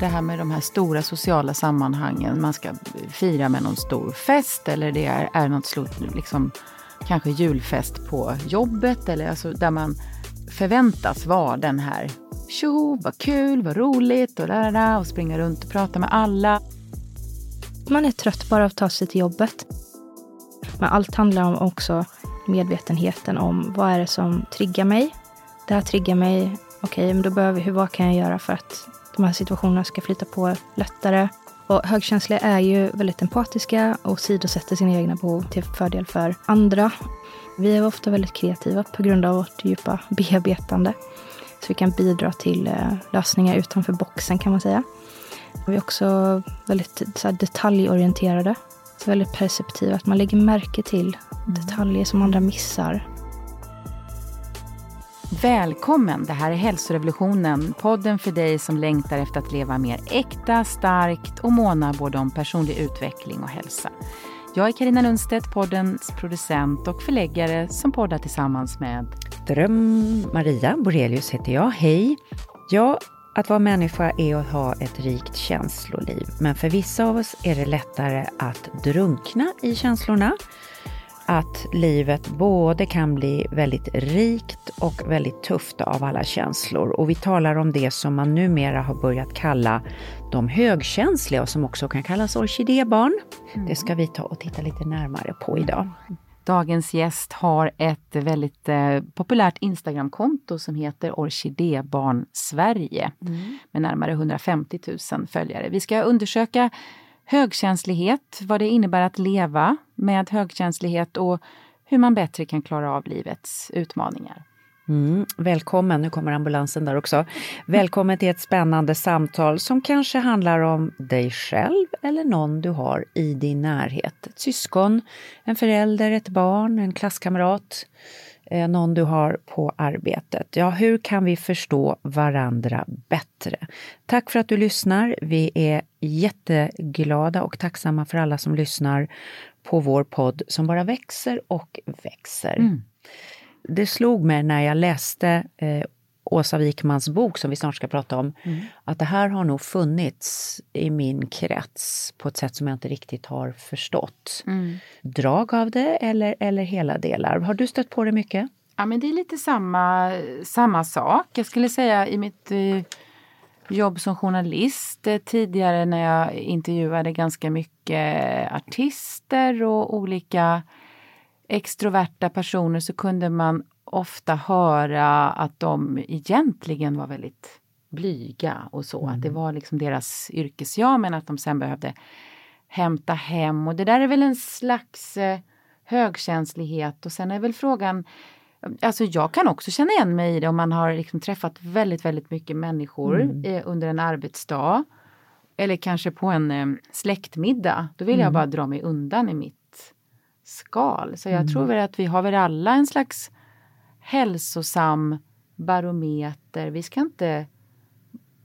det här med de här stora sociala sammanhangen. Man ska fira med någon stor fest eller det är, är något slut, liksom, kanske julfest på jobbet. Eller alltså där man förväntas vara den här tjo, vad kul, vad roligt och, där, där, och springa runt och prata med alla. Man är trött bara av att ta sig till jobbet. Men allt handlar om också medvetenheten om vad är det som triggar mig. Det här triggar mig. Okej, okay, men då behöver hur, vad kan jag göra för att de här situationerna ska flyta på lättare? Och högkänsliga är ju väldigt empatiska och sidosätter sina egna behov till fördel för andra. Vi är ofta väldigt kreativa på grund av vårt djupa bearbetande. Så vi kan bidra till eh, lösningar utanför boxen kan man säga. Vi är också väldigt så här, detaljorienterade. Så väldigt perceptiva, att man lägger märke till detaljer som andra missar. Välkommen! Det här är Hälsorevolutionen, podden för dig som längtar efter att leva mer äkta, starkt och måna både om personlig utveckling och hälsa. Jag är Karina Lundstedt, poddens producent och förläggare som poddar tillsammans med Dröm Maria Borelius heter jag. Hej! Ja, att vara människa är att ha ett rikt känsloliv. Men för vissa av oss är det lättare att drunkna i känslorna att livet både kan bli väldigt rikt och väldigt tufft av alla känslor. Och vi talar om det som man numera har börjat kalla de högkänsliga och som också kan kallas orkidébarn. Mm. Det ska vi ta och titta lite närmare på idag. Dagens gäst har ett väldigt eh, populärt Instagramkonto som heter Orkidébarn Sverige mm. med närmare 150 000 följare. Vi ska undersöka högkänslighet, vad det innebär att leva med högkänslighet och hur man bättre kan klara av livets utmaningar. Mm, välkommen, nu kommer ambulansen där också. Välkommen till ett spännande samtal som kanske handlar om dig själv eller någon du har i din närhet. Ett syskon, en förälder, ett barn, en klasskamrat, någon du har på arbetet. Ja, hur kan vi förstå varandra bättre? Tack för att du lyssnar. Vi är jätteglada och tacksamma för alla som lyssnar på vår podd som bara växer och växer. Mm det slog mig när jag läste eh, Åsa Wikmans bok som vi snart ska prata om, mm. att det här har nog funnits i min krets på ett sätt som jag inte riktigt har förstått. Mm. Drag av det eller, eller hela delar. Har du stött på det mycket? Ja, men det är lite samma, samma sak. Jag skulle säga i mitt eh, jobb som journalist eh, tidigare när jag intervjuade ganska mycket artister och olika extroverta personer så kunde man ofta höra att de egentligen var väldigt blyga och så. Mm. Att det mm. var liksom deras yrkesjag men att de sen behövde hämta hem. Och det där är väl en slags eh, högkänslighet och sen är väl frågan Alltså jag kan också känna igen mig i det om man har liksom träffat väldigt, väldigt mycket människor mm. eh, under en arbetsdag. Eller kanske på en eh, släktmiddag. Då vill mm. jag bara dra mig undan i mitt skal. Så jag mm. tror väl att vi har väl alla en slags hälsosam barometer. Vi ska inte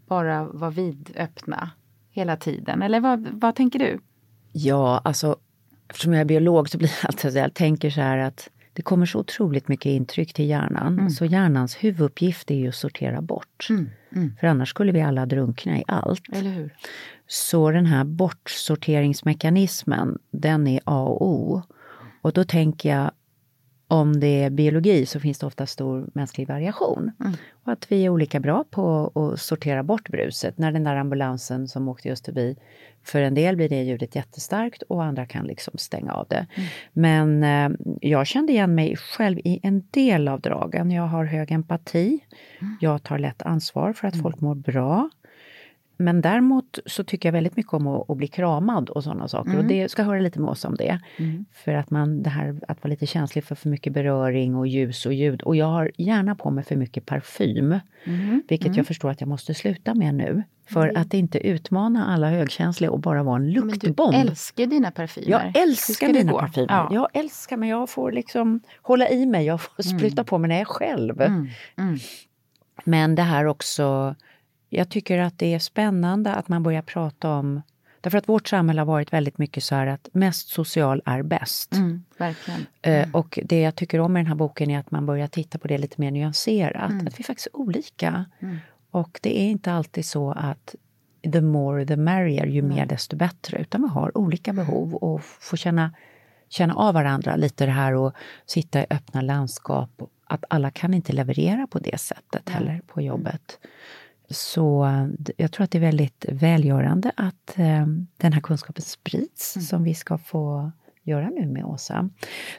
bara vara vidöppna hela tiden. Eller vad, vad tänker du? Ja, alltså eftersom jag är biolog så blir det alltid så jag tänker så här att det kommer så otroligt mycket intryck till hjärnan. Mm. Så hjärnans huvuduppgift är ju att sortera bort. Mm. Mm. För annars skulle vi alla drunkna i allt. Så den här bortsorteringsmekanismen, den är A och O. Och då tänker jag, om det är biologi så finns det ofta stor mänsklig variation. Mm. Och att vi är olika bra på att sortera bort bruset. När den där ambulansen som åkte just förbi, för en del blir det ljudet jättestarkt och andra kan liksom stänga av det. Mm. Men eh, jag kände igen mig själv i en del av dragen. Jag har hög empati. Mm. Jag tar lätt ansvar för att mm. folk mår bra. Men däremot så tycker jag väldigt mycket om att, att bli kramad och sådana saker. Mm. Och det ska höra lite med oss om det. Mm. För att man, det här att vara lite känslig för för mycket beröring och ljus och ljud. Och jag har gärna på mig för mycket parfym. Mm. Vilket jag mm. förstår att jag måste sluta med nu. För mm. att inte utmana alla högkänsliga och bara vara en luktbomb. Men du älskar dina parfymer. Jag älskar mina gå? parfymer. Ja. Jag älskar men jag får liksom hålla i mig. Jag får mm. spruta på mig när jag är själv. Men det här också jag tycker att det är spännande att man börjar prata om Därför att vårt samhälle har varit väldigt mycket så här att mest social är bäst. Mm, verkligen. Eh, mm. Och det jag tycker om med den här boken är att man börjar titta på det lite mer nyanserat. Mm. Att vi faktiskt är olika. Mm. Och det är inte alltid så att the more the merrier, ju mer desto bättre. Utan vi har olika behov och får känna, känna av varandra. Lite det här att sitta i öppna landskap. Att alla kan inte leverera på det sättet heller på jobbet. Så jag tror att det är väldigt välgörande att eh, den här kunskapen sprids som vi ska få göra nu med Åsa.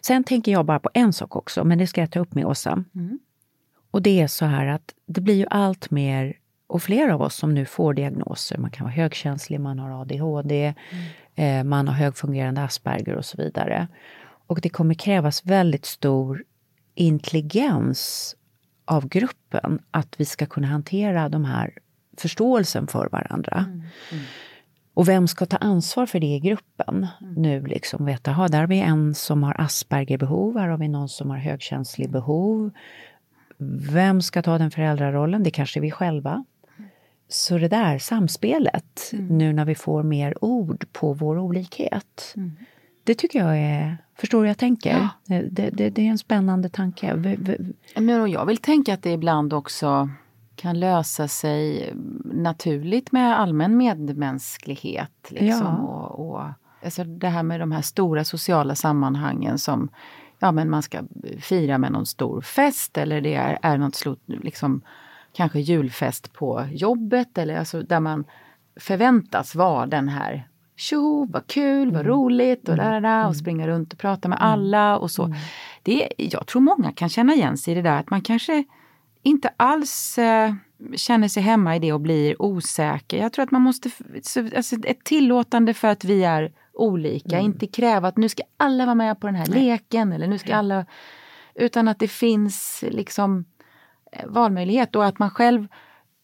Sen tänker jag bara på en sak också, men det ska jag ta upp med Åsa. Och det är så här att det blir ju allt mer, och flera av oss som nu får diagnoser, man kan vara högkänslig, man har ADHD, eh, man har högfungerande Asperger och så vidare. Och det kommer krävas väldigt stor intelligens av gruppen att vi ska kunna hantera de här förståelsen för varandra. Och vem ska ta ansvar för det i gruppen? Nu liksom veta, ha, där har vi en som har Aspergerbehov, här har vi någon som har högkänslig behov. Vem ska ta den föräldrarollen? Det kanske är vi själva. Så det där samspelet, nu när vi får mer ord på vår olikhet. Det tycker jag är, förstår du hur jag tänker? Det, det, det är en spännande tanke. V- v- Men jag vill tänka att det ibland också kan lösa sig naturligt med allmän medmänsklighet. Liksom, Ja. och, och, alltså det här med de här stora sociala sammanhangen som ja, men man ska fira med någon stor fest eller det är, är något stort, liksom, kanske julfest på jobbet eller alltså där man förväntas vara den här Tjo, vad kul, vad roligt och, där, och springa runt och prata med alla och så. Det, jag tror många kan känna igen sig i det där att man kanske inte alls eh, känner sig hemma i det och blir osäker. Jag tror att man måste, alltså ett tillåtande för att vi är olika, inte kräva att nu ska alla vara med på den här leken eller nu ska alla, utan att det finns liksom eh, valmöjlighet. Och att man själv,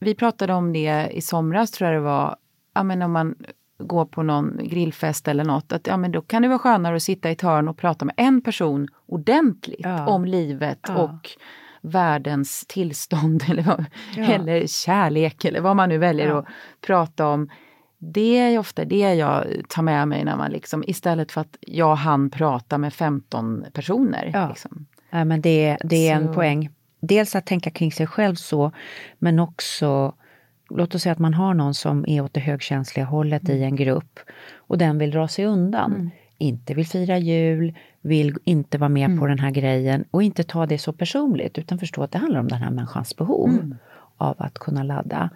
vi pratade om det i somras tror jag det var, ja men om man går på någon grillfest eller något, att ja men då kan det vara skönare att sitta i ett hörn och prata med en person ordentligt Ja. om livet Ja. och världens tillstånd eller, vad, Ja. eller kärlek eller vad man nu väljer att prata om. Det är ofta det jag tar med mig när man liksom, istället för att jag han prata med 15 personer. Ja. Liksom. Men det, det är en Så- poäng. Dels att tänka kring sig själv så, men också Låt oss säga att man har någon som är åt det högkänsliga hållet i en grupp och den vill dra sig undan. Inte vill fira jul, vill inte vara med på den här grejen och inte ta det så personligt utan förstå att det handlar om den här människans behov av att kunna ladda.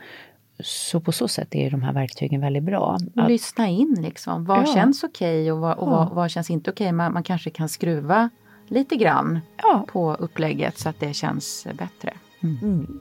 Så på så sätt är de här verktygen väldigt bra. Att, lyssna in liksom. Vad Ja. känns okej och, vad, och vad, vad känns inte okej. Man, man kanske kan skruva lite grann ja, på upplägget så att det känns bättre. mm.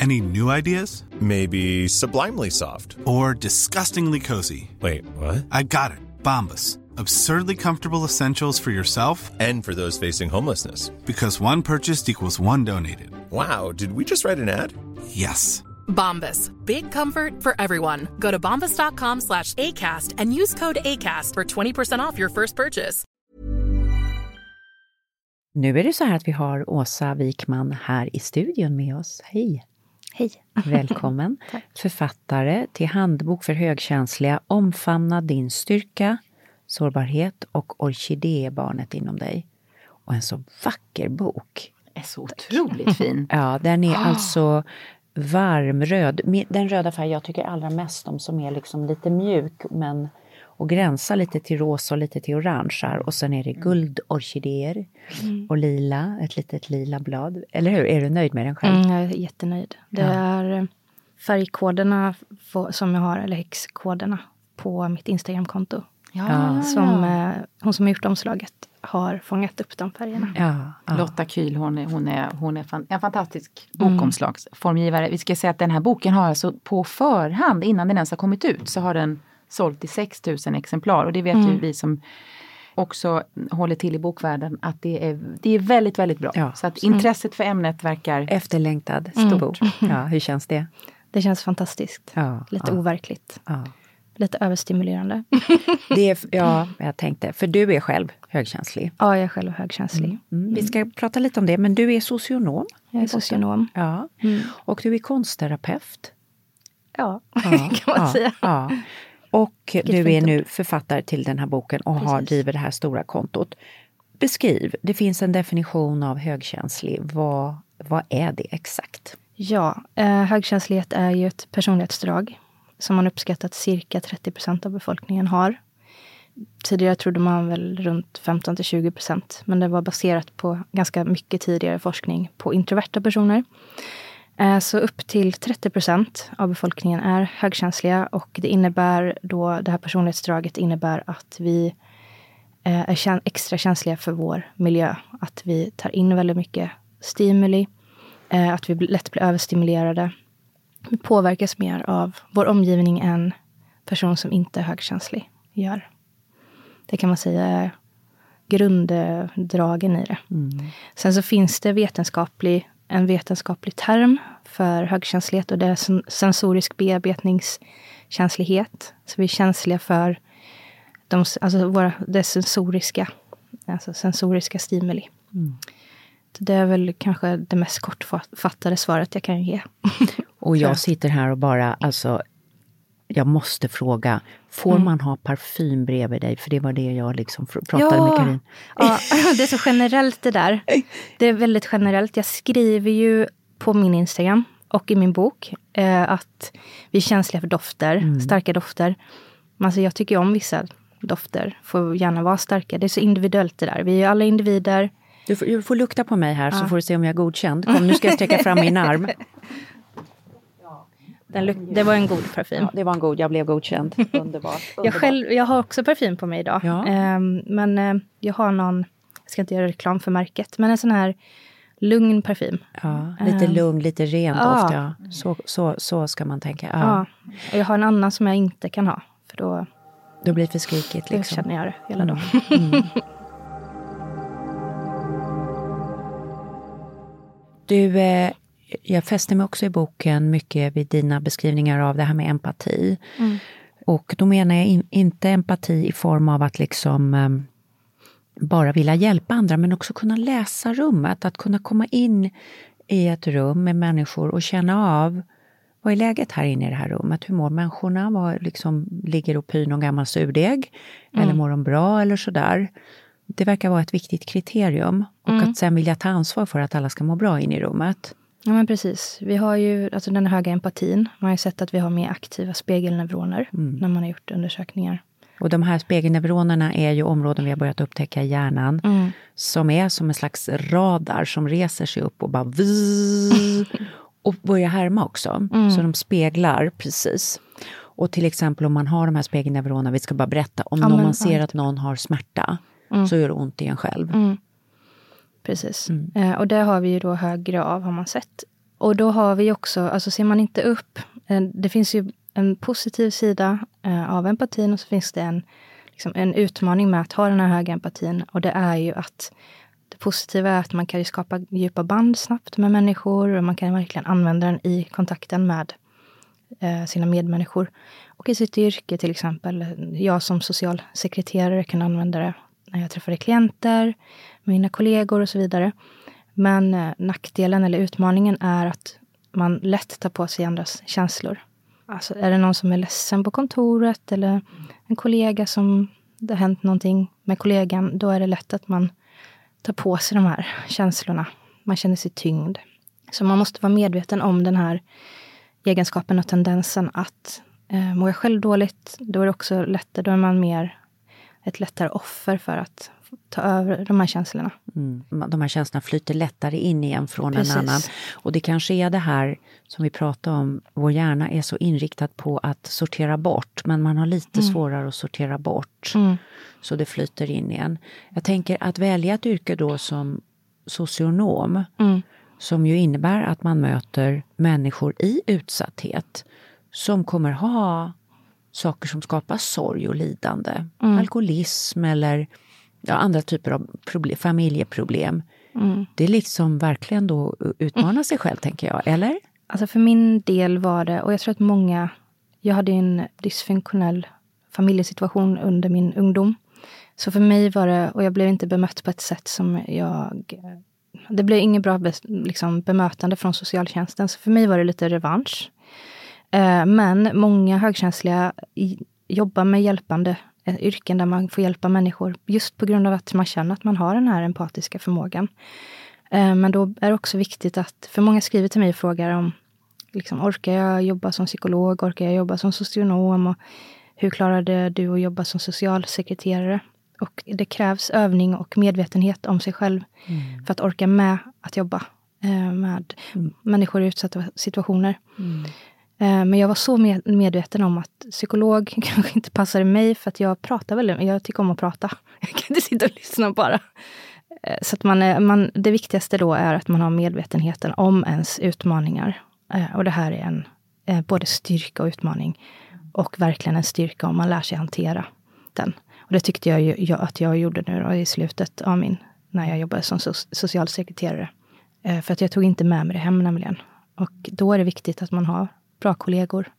Any new ideas? Maybe sublimely soft. Or disgustingly cozy? Wait, what? I got it. Bombas. Absurdly comfortable essentials for yourself And for those facing homelessness. because one purchased equals one donated. Wow, did we just write an ad? Yes. Bombas. Big comfort for everyone. Go to bombas.com slash ACAST and use code ACAST for 20% off your first purchase. Nu är det så här att vi har Åsa Wikman här i studion med oss. Hej! Hej. Välkommen! Författare till Handbok för högkänsliga Omfamna din styrka, sårbarhet och orkidébarnet inom dig. Och en så vacker bok. är så otroligt fin. Ja, den är alltså varm röd. Min- Den röda färg jag tycker allra mest om som är liksom lite mjuk men och gränsar lite till rosa och lite till orangea. Och sen är det guldorkidéer och lila, ett litet lila blad. Eller hur? Är du nöjd med den själv? Mm, jag är jättenöjd. Det är eh, färgkoderna som jag har, eller häxkoderna, på mitt Instagramkonto. Ja. Som, eh, hon som har gjort omslaget har fångat upp de färgerna. Ja, ja. Lotta Kyhl, hon är, hon är, hon är fan, en fantastisk bokomslagsformgivare. Vi ska säga att den här boken har alltså på förhand, innan den ens har kommit ut, så har den sålt i 6000 exemplar. Och det vet ju vi som också håller till i bokvärlden att det är, det är väldigt, väldigt bra. Ja. Så att intresset för ämnet verkar... Efterlängtad Mm. bok. Ja, hur känns det? Det känns fantastiskt. Ja, Lite ja. overkligt. Ja. Lite överstimulerande. Det är, ja, jag tänkte, för du är själv högkänslig. ja, jag är själv högkänslig. Mm. Vi ska prata lite om det, men du är socionom. Jag är socionom. Ja. Och du är konstterapeut. Ja, Ja, kan man ja, säga. Och du är nu författare till den här boken och har, driver det här stora kontot. Beskriv, det finns en definition av högkänslig. Vad, vad är det exakt? Ja, eh, högkänslighet är ju ett personlighetsdrag som man uppskattat cirka 30 procent av befolkningen har. Tidigare trodde man väl runt 15 till 20 procent, men det var baserat på ganska mycket tidigare forskning på introverta personer. Eh, Så upp till 30 procent av befolkningen är högkänsliga och det innebär då, det här personlighetsdraget innebär att vi eh, är extra känsliga för vår miljö. Att vi tar in väldigt mycket stimuli, eh, att vi lätt blir överstimulerade. Vi påverkas mer av vår omgivning än person som inte är högkänslig gör. Det kan man säga är grunddragen i det. Sen så finns det vetenskaplig, en vetenskaplig term för högkänslighet och det är sen- sensorisk bearbetningskänslighet. Så vi är känsliga för de, alltså våra, det sensoriska, alltså sensoriska stimuli. Så Det är väl kanske det mest kortfattade svaret jag kan ge. Och jag sitter här och bara, alltså, jag måste fråga, får Mm. man ha parfym bredvid dig? För det var det jag liksom pratade med Karin. ja, det är så generellt det där. Det är väldigt generellt. Jag skriver ju på min Instagram och i min bok eh, att vi är känsliga för dofter, Mm. starka dofter. Alltså jag tycker om vissa dofter, får gärna vara starka. Det är så individuellt det där. Vi är alla individer. Du får, du får lukta på mig här så får du se om jag är godkänd. Kom, nu ska jag sträcka fram min arm. Den Det var en god parfym. ja, det var en god, jag blev godkänd. Underbart. Jag, själv, jag har också parfym på mig idag. Ja. Ehm, men eh, jag har någon, jag ska inte göra reklam för märket, men en sån här lugn parfym. Ja, lite lugn, lite rent Ja. ofta. Ja. Så, så, så ska man tänka. Ja. Och jag har en annan som jag inte kan ha. För då, Då blir det för skrikigt. Liksom. känner jag det hela dagen. Du, eh, jag fäster mig också i boken mycket vid dina beskrivningar av det här med empati. Och då menar jag in, inte empati i form av att liksom eh, bara vilja hjälpa andra, men också kunna läsa rummet. Att kunna komma in i ett rum med människor och känna av vad är läget här inne i det här rummet? Hur mår människorna? Vad liksom, ligger och pyr någon gammal surdeg? Eller mår de bra eller sådär? Det verkar vara ett viktigt kriterium. Och att sen vilja ta ansvar för att alla ska må bra in i rummet. Ja, men precis. Vi har ju alltså den höga empatin. Man har ju sett att vi har mer aktiva spegelneuroner när man har gjort undersökningar. Och de här spegelneuronerna är ju områden vi har börjat upptäcka i hjärnan. Som är som en slags radar som reser sig upp och bara vzz, och börjar härma också. Så de speglar precis. Och till exempel om man har de här spegelneuronerna, vi ska bara berätta, om Ja, någon men, man ser ja, att någon har smärta så gör det ont i en själv. Precis. Eh, och det har vi ju då högre av, har man sett. Och då har vi också, alltså ser man inte upp, eh, det finns ju en positiv sida eh, av empatin och så finns det en, liksom en utmaning med att ha den här höga empatin. Och det är ju att det positiva är att man kan skapa djupa band snabbt med människor och man kan verkligen använda den i kontakten med eh, sina medmänniskor. Och i sitt yrke till exempel, jag som socialsekreterare kan använda det när jag träffade klienter, mina kollegor och så vidare. Men eh, nackdelen eller utmaningen är att man lätt tar på sig andras känslor. Alltså är det någon som är ledsen på kontoret eller en kollega som det har hänt någonting med kollegan, då är det lätt att man tar på sig de här känslorna. Man känner sig tyngd. Så man måste vara medveten om den här egenskapen och tendensen att eh, mår jag själv dåligt, då är det också lättare, då är man mer ett lättare offer för att ta över de här känslorna. Mm. De här känslorna flyter lättare in igen från Precis. en annan. Och det kanske är det här som vi pratade om, vår hjärna är så inriktad på att sortera bort, men man har lite Mm. svårare att sortera bort. Mm. Så det flyter in igen. Jag tänker att välja ett yrke då som socionom, Mm. som ju innebär att man möter människor i utsatthet, som kommer ha saker som skapar sorg och lidande. Mm. Alkoholism eller ja, andra typer av problem, familjeproblem. Mm. Det är liksom verkligen då utmana sig själv, tänker jag. Eller? Alltså för min del var det, och jag tror att många... Jag hade en dysfunktionell familjesituation under min ungdom. Så för mig var det, och jag blev inte bemött på ett sätt som jag... Det blev inget bra liksom, bemötande från socialtjänsten, så för mig var det lite revansch. Eh, men många högkänsliga jobbar med hjälpande eh, yrken där man får hjälpa människor, just på grund av att man känner att man har den här empatiska förmågan. Eh, Men då är det också viktigt att, för många skriver till mig och frågar om liksom, orkar jag jobba som psykolog, orkar jag jobba som socionom och hur klarade du att jobba som socialsekreterare? Och det krävs övning och medvetenhet om sig själv för att orka med att jobba med människor i utsatta situationer. Eh, Eh, men jag var så medveten om att psykolog kanske inte passade mig för att jag pratar väldigt Jag tycker om att prata. Jag kan inte sitta och lyssna bara. Eh, så att man, man, det viktigaste då är att man har medvetenheten om ens utmaningar. Eh, och det här är en både styrka och utmaning. Och verkligen en styrka om man lär sig hantera den. Och det tyckte jag, ju, jag att jag gjorde nu då, i slutet av min, när jag jobbade som so socialsekreterare. För att jag tog inte med mig det hem nämligen. Och då är det viktigt att man har bra kollegor.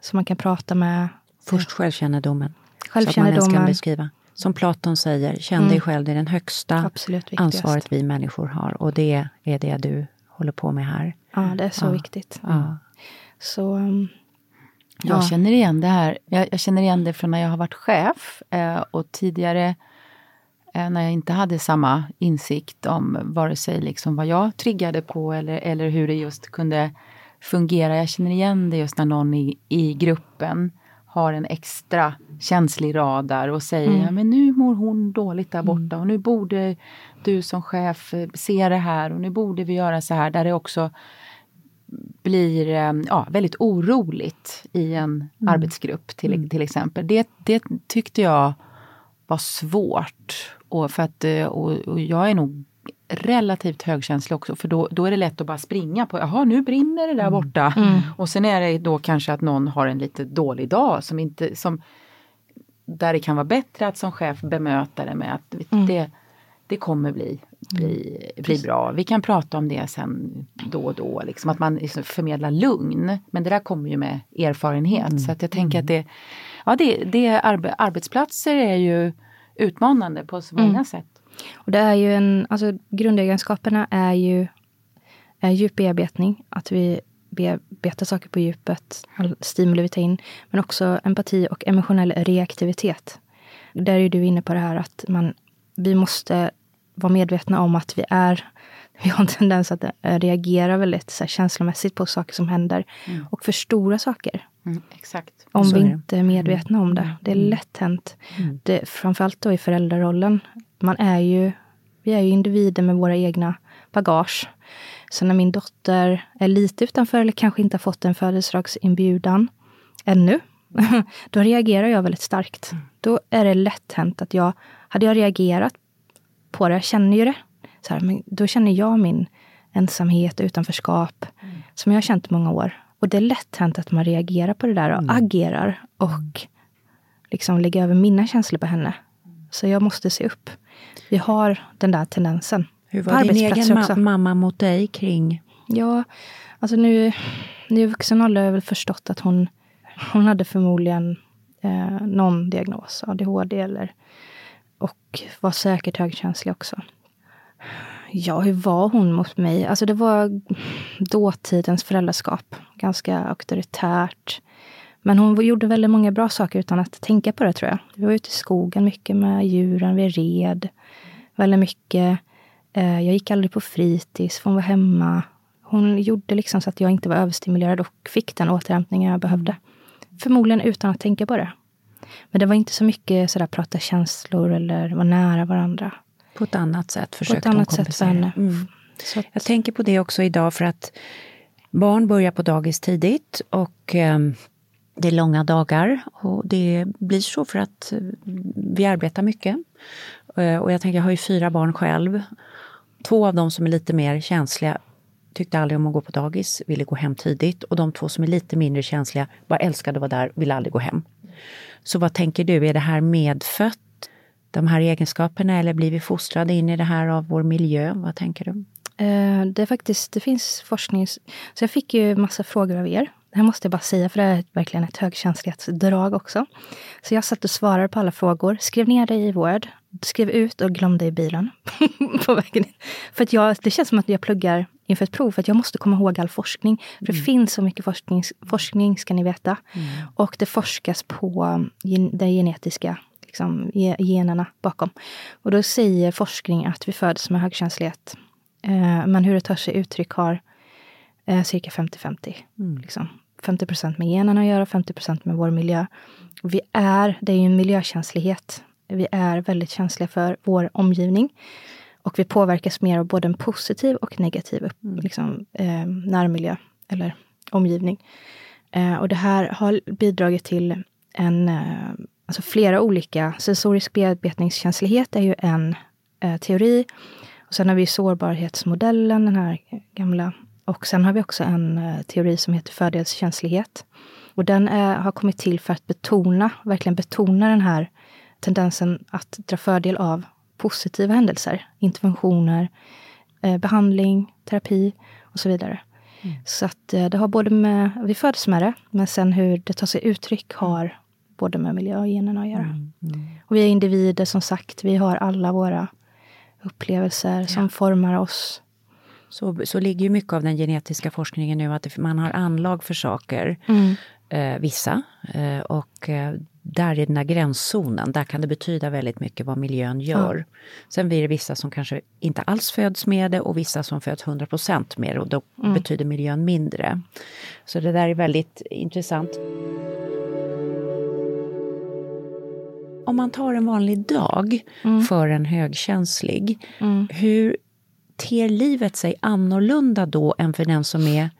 Som man kan prata med. Först självkännedomen. Så att man ens Självkännedomen. kan beskriva. Som Platon säger, känn Mm. dig själv, det är den högsta ansvaret vi människor har. Och det är det du håller på med här. Ja, det är så Ja. viktigt. Ja. Så... um, Jag ja. känner igen det här. Jag, jag känner igen det från när jag har varit chef eh, och tidigare eh, när jag inte hade samma insikt om vare sig liksom vad jag triggade på eller, eller hur det just kunde fungera. Jag känner igen det just när någon i, i gruppen har en extra känslig radar och säger Mm. men nu mår hon dåligt där borta och nu borde du som chef eh, se det här och nu borde vi göra så här. Där det också blir eh, ja, väldigt oroligt i en arbetsgrupp till, till exempel. Det, det tyckte jag var svårt. Och, för att, eh, och, och jag är nog relativt högkänslig också för då, då är det lätt att bara springa på, jaha nu brinner det där borta. Och sen är det då kanske att någon har en lite dålig dag som inte, som, där det kan vara bättre att som chef bemöta det med att det, det kommer bli, bli, bli bra. Vi kan prata om det sen då och då, liksom, att man liksom förmedlar lugn. Men det där kommer ju med erfarenhet. Så att jag tänker att det, ja, det, det arbe, arbetsplatser är ju utmanande på så många sätt. Och det är ju en, alltså grundegenskaperna är ju är djup bearbetning, att vi bearbetar saker på djupet, all stimuli vi tar in, men också empati och emotionell reaktivitet. Där är du inne på det här att man, vi måste vara medvetna om att vi är vi har en tendens att eh, reagera väldigt så här, känslomässigt på saker som händer. Och för stora saker. Mm, exakt. Om vi inte är medvetna om det. Det är lätt hänt. Det, framförallt då i föräldrarollen. Man är ju, vi är ju individer med våra egna bagage. Så när min dotter är lite utanför eller kanske inte har fått en födelsedagsinbjudan ännu. då reagerar jag väldigt starkt. Då är det lätt hänt att jag, hade jag reagerat på det, jag känner ju det. Så här, men då känner jag min ensamhet och utanförskap som jag har känt många år. Och det är lätt hänt att man reagerar på det där och agerar och liksom lägger över mina känslor på henne. Så jag måste se upp. Vi har den där tendensen. Hur var din egen ma- också. mamma mot dig kring... Ja, alltså nu, nu i vuxen ålder har jag väl förstått att hon, hon hade förmodligen eh, någon diagnos, ADHD eller och var säkert högkänslig också. Ja, hur var hon mot mig? Alltså det var dåtidens föräldraskap. Ganska auktoritärt. Men hon gjorde väldigt många bra saker utan att tänka på det tror jag. Vi var ute i skogen mycket med djuren, vi red väldigt mycket. Eh, Jag gick aldrig på fritids, hon var hemma. Hon gjorde liksom så att jag inte var överstimulerad och fick den återhämtning jag behövde. Förmodligen utan att tänka på det. Men det var inte så mycket sådär prata känslor eller vara nära varandra. På ett annat sätt På försökte ett annat hon sätt för kompensera. henne. Mm. Så att, Jag tänker på det också idag för att barn börjar på dagis tidigt och eh, det är långa dagar och det blir så för att eh, vi arbetar mycket. Eh, och jag tänker, jag har ju fyra barn själv. Två av dem som är lite mer känsliga tyckte aldrig om att gå på dagis, ville gå hem tidigt. Och de två som är lite mindre känsliga bara älskade att vara där, ville aldrig gå hem. Så vad tänker du, är det här medfött? De här egenskaperna eller blir vi fostrade in i det här av vår miljö? Vad tänker du? Eh, det, är faktiskt, det finns forskning. Så jag fick ju massa frågor av er. Det här måste jag bara säga, för det är verkligen ett högkänslighetsdrag också. Så jag satt och svarade på alla frågor, skrev ner det i Word, skrev ut och glömde i bilen på vägen in. För att jag, det känns som att jag pluggar inför ett prov, för att jag måste komma ihåg all forskning. För det finns så mycket forskning, forskning ska ni veta. Och det forskas på gen, de genetiska liksom, ge- generna bakom. Och då säger forskning att vi föds med högkänslighet. Eh, men hur det tar sig uttryck har eh, cirka 50-50. Liksom. 50 procent med generna att göra, 50 procent med vår miljö. Vi är, det är ju en miljökänslighet. Vi är väldigt känsliga för vår omgivning. Och vi påverkas mer av både en positiv och negativ upp, liksom, eh, närmiljö eller omgivning. Eh, och det här har bidragit till en, eh, alltså flera olika, sensorisk bearbetningskänslighet är ju en eh, teori. Och sen har vi sårbarhetsmodellen, den här gamla. Och sen har vi också en eh, teori som heter fördelskänslighet. Och den är, har kommit till för att betona, verkligen betona den här tendensen att dra fördel av positiva händelser, interventioner, eh, behandling, terapi och så vidare. Så att eh, det har både med, vi föds med det, men sen hur det tar sig uttryck har både med miljö och generna att göra. Och vi är individer som sagt, vi har alla våra upplevelser som formar oss. Så, så ligger ju mycket av den genetiska forskningen nu att det, man har anlag för saker, eh, vissa. Eh, och eh, där i den här gränszonen, där kan det betyda väldigt mycket vad miljön gör. Sen blir det vissa som kanske inte alls föds med det och vissa som föds 100 med det och då betyder miljön mindre. Så det där är väldigt intressant. Om man tar en vanlig dag för en högkänslig, hur ter livet sig annorlunda då än för den som är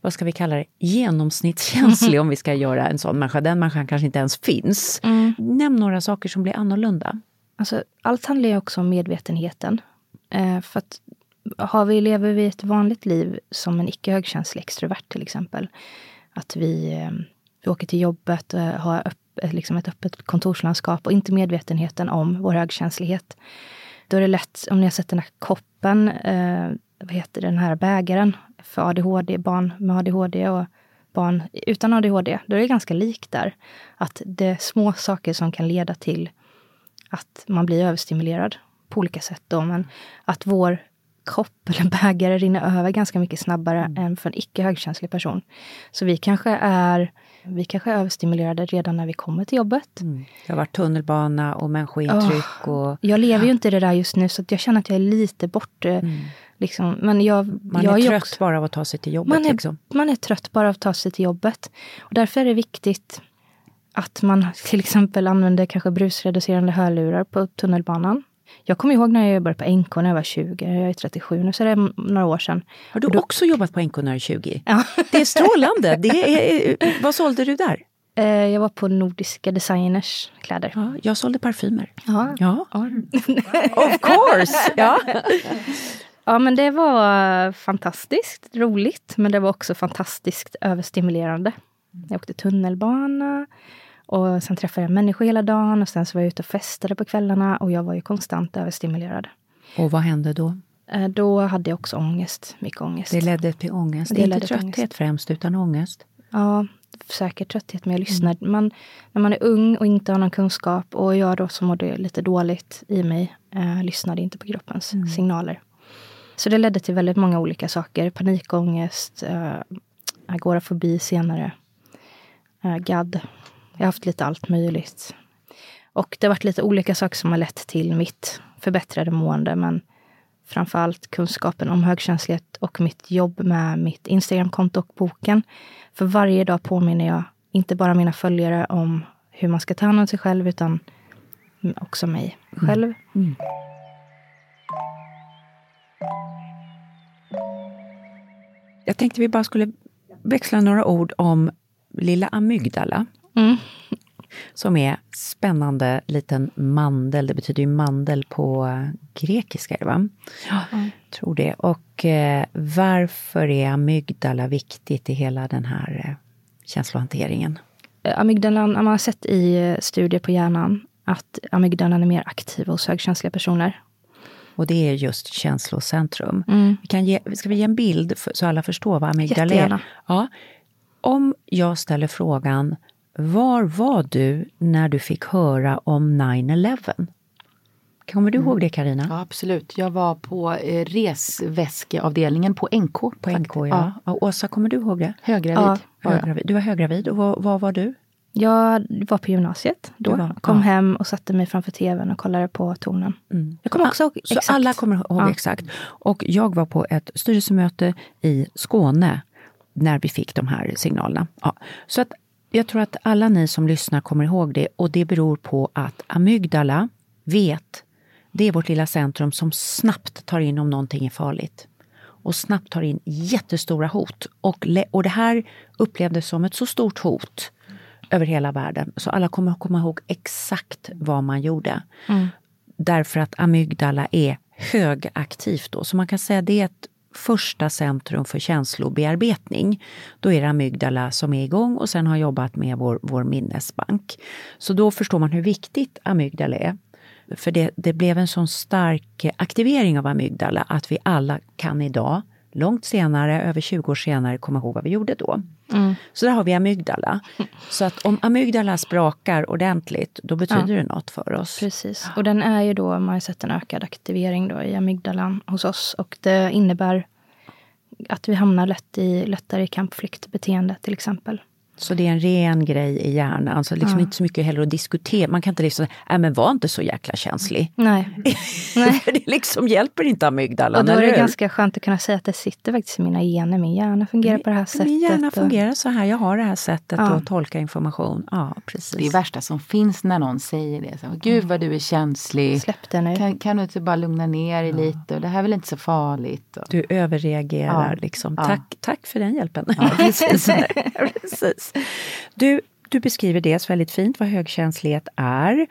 vad ska vi kalla det, genomsnittskänslig om vi ska göra en sån människa. Den människan kanske inte ens finns. Nämn några saker som blir annorlunda. Alltså, allt handlar ju också om medvetenheten. Eh, för att har vi, lever vi ett vanligt liv som en icke högkänslig extrovert till exempel. Att vi, eh, vi åker till jobbet och har upp, eh, liksom ett öppet kontorslandskap och inte medvetenheten om vår högkänslighet. Då är det lätt, om ni har sett den här koppen, eh, vad heter det, den här bägaren för ADHD, barn med ADHD och barn utan ADHD. Då är det ganska likt där. Att det är små saker som kan leda till att man blir överstimulerad på olika sätt. Då, men att vår kopp eller bägare rinner över ganska mycket snabbare än för en icke högkänslig person. Så vi kanske är vi kanske är överstimulerade redan när vi kommer till jobbet. Det har varit tunnelbana och människointryck. Och, Jag lever ju inte i det där just nu, så jag känner att jag är lite bort. eh, Liksom. Men jag, man jag är trött också- bara av att ta sig till jobbet. man är, liksom. man är trött bara av att ta sig till jobbet. Och därför är det viktigt att man till exempel använder kanske brusreducerande hörlurar på tunnelbanan. Jag kommer ihåg när jag jobbade på NK när jag var 20, jag är 37 nu, så det är några år sedan. Har du också jobbat på NK när du är 20? Ja. Det är strålande! Det är, vad sålde du där? Eh, Jag var på Nordiska Designers kläder. Ja, jag sålde parfymer. Ja. Ja. Of course! Ja. Ja, men det var fantastiskt roligt, men det var också fantastiskt överstimulerande. Jag åkte tunnelbana och sen träffade jag människor hela dagen och sen så var jag ute och festade på kvällarna och jag var ju konstant överstimulerad. Och vad hände då? Eh, Då hade jag också ångest, mycket ångest. Det ledde till ångest. Det inte trötthet ångest. främst, utan ångest. Ja, säkert trötthet, men jag lyssnar. Man, när man är ung och inte har någon kunskap och jag då som mådde lite dåligt i mig, eh, lyssnade inte på kroppens signaler. Så det ledde till väldigt många olika saker. Panikångest, eh, agorafobi senare, eh, GAD. Jag har haft lite allt möjligt. Och det har varit lite olika saker som har lett till mitt förbättrade mående. Men framförallt kunskapen om högkänslighet och mitt jobb med mitt Instagramkonto och boken. För varje dag påminner jag inte bara mina följare om hur man ska ta hand om sig själv, utan också mig själv. Mm. Mm. Jag tänkte vi bara skulle växla några ord om lilla amygdala. Mm. Som är spännande liten mandel. Det betyder ju mandel på grekiska, va? Ja, mm. tror det. Och eh, varför är amygdala viktigt i hela den här eh, känslohanteringen? Amygdalan, man har sett i eh, studier på hjärnan att amygdalan är mer aktiv hos högkänsliga personer. Och det är just känslocentrum. Mm. Vi kan ge, ska vi ge en bild för, så alla förstår vad amygdala är? Ja. Om jag ställer frågan, var var du när du fick höra om 9-11? Kommer du mm. ihåg det Karina? Ja, absolut. Jag var på eh, resväskeavdelningen på NK. På NK, ja. ja. Och Åsa, kommer du ihåg det? Höggravid. Ja, höggravid. Du var höggravid. Och var, var var du? Jag var på gymnasiet då. Var, kom ja. hem och satte mig framför tvn och kollade på tonen. Mm. Jag kommer också ihåg Så exakt. alla kommer ihåg ja. exakt. Och jag var på ett styrelsemöte i Skåne när vi fick de här signalerna. Ja. Så att jag tror att alla ni som lyssnar kommer ihåg det och det beror på att amygdala vet, det är vårt lilla centrum som snabbt tar in om någonting är farligt och snabbt tar in jättestora hot. Och, och det här upplevdes som ett så stort hot över hela världen. Så alla kommer att komma ihåg exakt vad man gjorde. Mm. Därför att amygdala är högaktivt då. Så man kan säga det är ett första centrum för känslobearbetning. Då är det amygdala som är igång och sen har jobbat med vår, vår minnesbank. Så då förstår man hur viktigt amygdala är. För det, det blev en sån stark aktivering av amygdala att vi alla kan idag långt senare, över 20 år senare, komma ihåg vad vi gjorde då. Mm. Så där har vi amygdala. Så att om amygdala sprakar ordentligt, då betyder ja. det något för oss. Precis. Och den är ju då, man har sett en ökad aktivering då i amygdalan hos oss. Och det innebär att vi hamnar lätt i, lättare i kampflyktbeteende till exempel. Så det är en ren grej i hjärnan, alltså liksom ja. inte så mycket heller att diskutera. Man kan inte liksom, nej men var inte så jäkla känslig. Nej. nej. det liksom hjälper inte amygdalan, Och då är det ganska skönt att kunna säga att det sitter faktiskt i mina gener. Min hjärna fungerar på det här sättet. Min hjärna och... fungerar så här, jag har det här sättet ja. att tolka information. Ja, precis. Det är värsta som finns när någon säger det. Så, Gud vad du är känslig. Släpp det nu. Kan, kan du inte bara lugna ner dig ja. lite? Och det här är väl inte så farligt? Och... Du överreagerar liksom. Tack, tack för den hjälpen. precis. precis. Du, du beskriver dels väldigt fint vad högkänslighet är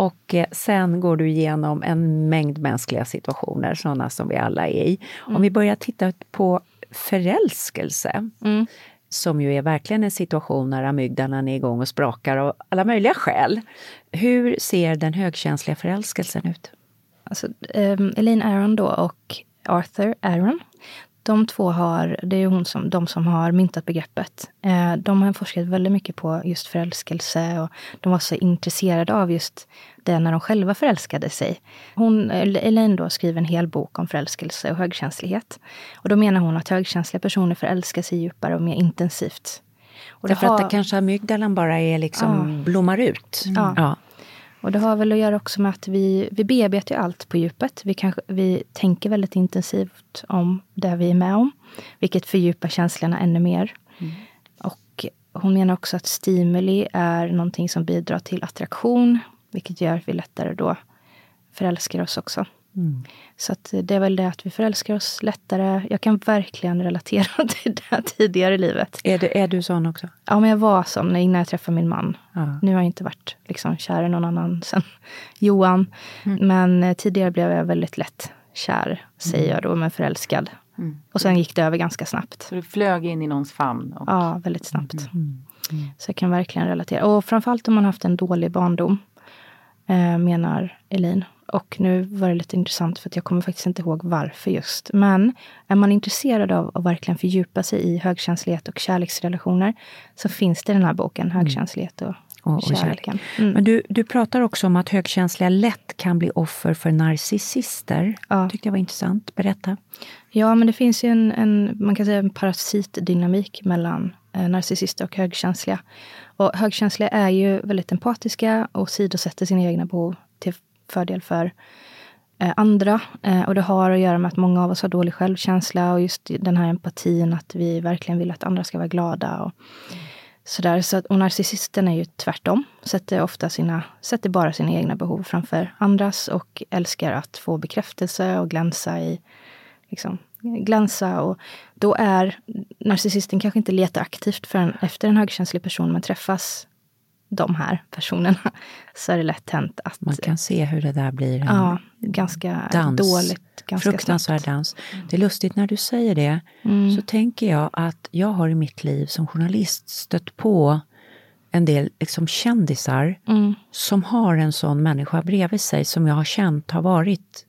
och eh, sen går du igenom en mängd mänskliga situationer, sådana som vi alla är i. Mm. Om vi börjar titta på förälskelse, mm. som ju är verkligen en situation när amygdalan är igång och sprakar av alla möjliga skäl. Hur ser den högkänsliga förälskelsen ut? Alltså, um, Elaine Aron då och Arthur Aron, de två har, det är hon som, de som har myntat begreppet. Eh, de har forskat väldigt mycket på just förälskelse och de var så intresserade av just det när de själva förälskade sig. Hon, Elaine då skriver en hel bok om förälskelse och högkänslighet. Och då menar hon att högkänsliga personer förälskar sig djupare och mer intensivt. Och Därför har, att det kanske amygdalan bara är liksom ja. blommar ut. Ja. ja. Och det har väl att göra också med att vi, vi bearbetar ju allt på djupet. Vi, kanske, vi tänker väldigt intensivt om det vi är med om, vilket fördjupar känslorna ännu mer. Mm. Och hon menar också att stimuli är någonting som bidrar till attraktion, vilket gör att vi lättare då förälskar oss också. Mm. Så det är väl det att vi förälskar oss lättare. Jag kan verkligen relatera till det tidigare i livet. Är, det, är du sån också? Ja, men jag var sån innan jag träffade min man. Ja. Nu har jag inte varit liksom, kär i någon annan sen Johan. Mm. Men eh, tidigare blev jag väldigt lätt kär, säger mm. jag då, men förälskad. Mm. Och sen gick det över ganska snabbt. Så du flög in i någons famn? Och... Ja, väldigt snabbt. Mm. Mm. Så jag kan verkligen relatera. Och framförallt om man haft en dålig barndom, menar Elin. Och nu var det lite intressant för att jag kommer faktiskt inte ihåg varför just. Men är man intresserad av att verkligen fördjupa sig i högkänslighet och kärleksrelationer så finns det den här boken, mm. Högkänslighet och, och, och kärleken. Mm. Men du, du pratar också om att högkänsliga lätt kan bli offer för narcissister. Ja. tyckte jag var intressant. Berätta. Ja, men det finns ju en, en man kan säga en parasitdynamik mellan eh, narcissister och högkänsliga. Och högkänsliga är ju väldigt empatiska och sidosätter sina egna behov till fördel för eh, andra. Eh, och det har att göra med att många av oss har dålig självkänsla och just den här empatin att vi verkligen vill att andra ska vara glada. Och, sådär. Så att, och narcissisten är ju tvärtom. Sätter ofta sina, sätter bara sina egna behov framför andras och älskar att få bekräftelse och glänsa i liksom, glänsa. Och då är narcissisten kanske inte letar aktivt förrän efter en högkänslig person, men träffas de här personerna så är det lätt hänt att... Man kan se hur det där blir en ja, ganska dans. dåligt. Ganska Fruktansvärd dans. Det är lustigt när du säger det, Mm. så tänker jag att jag har i mitt liv som journalist stött på en del liksom kändisar Mm. som har en sån människa bredvid sig som jag har känt har varit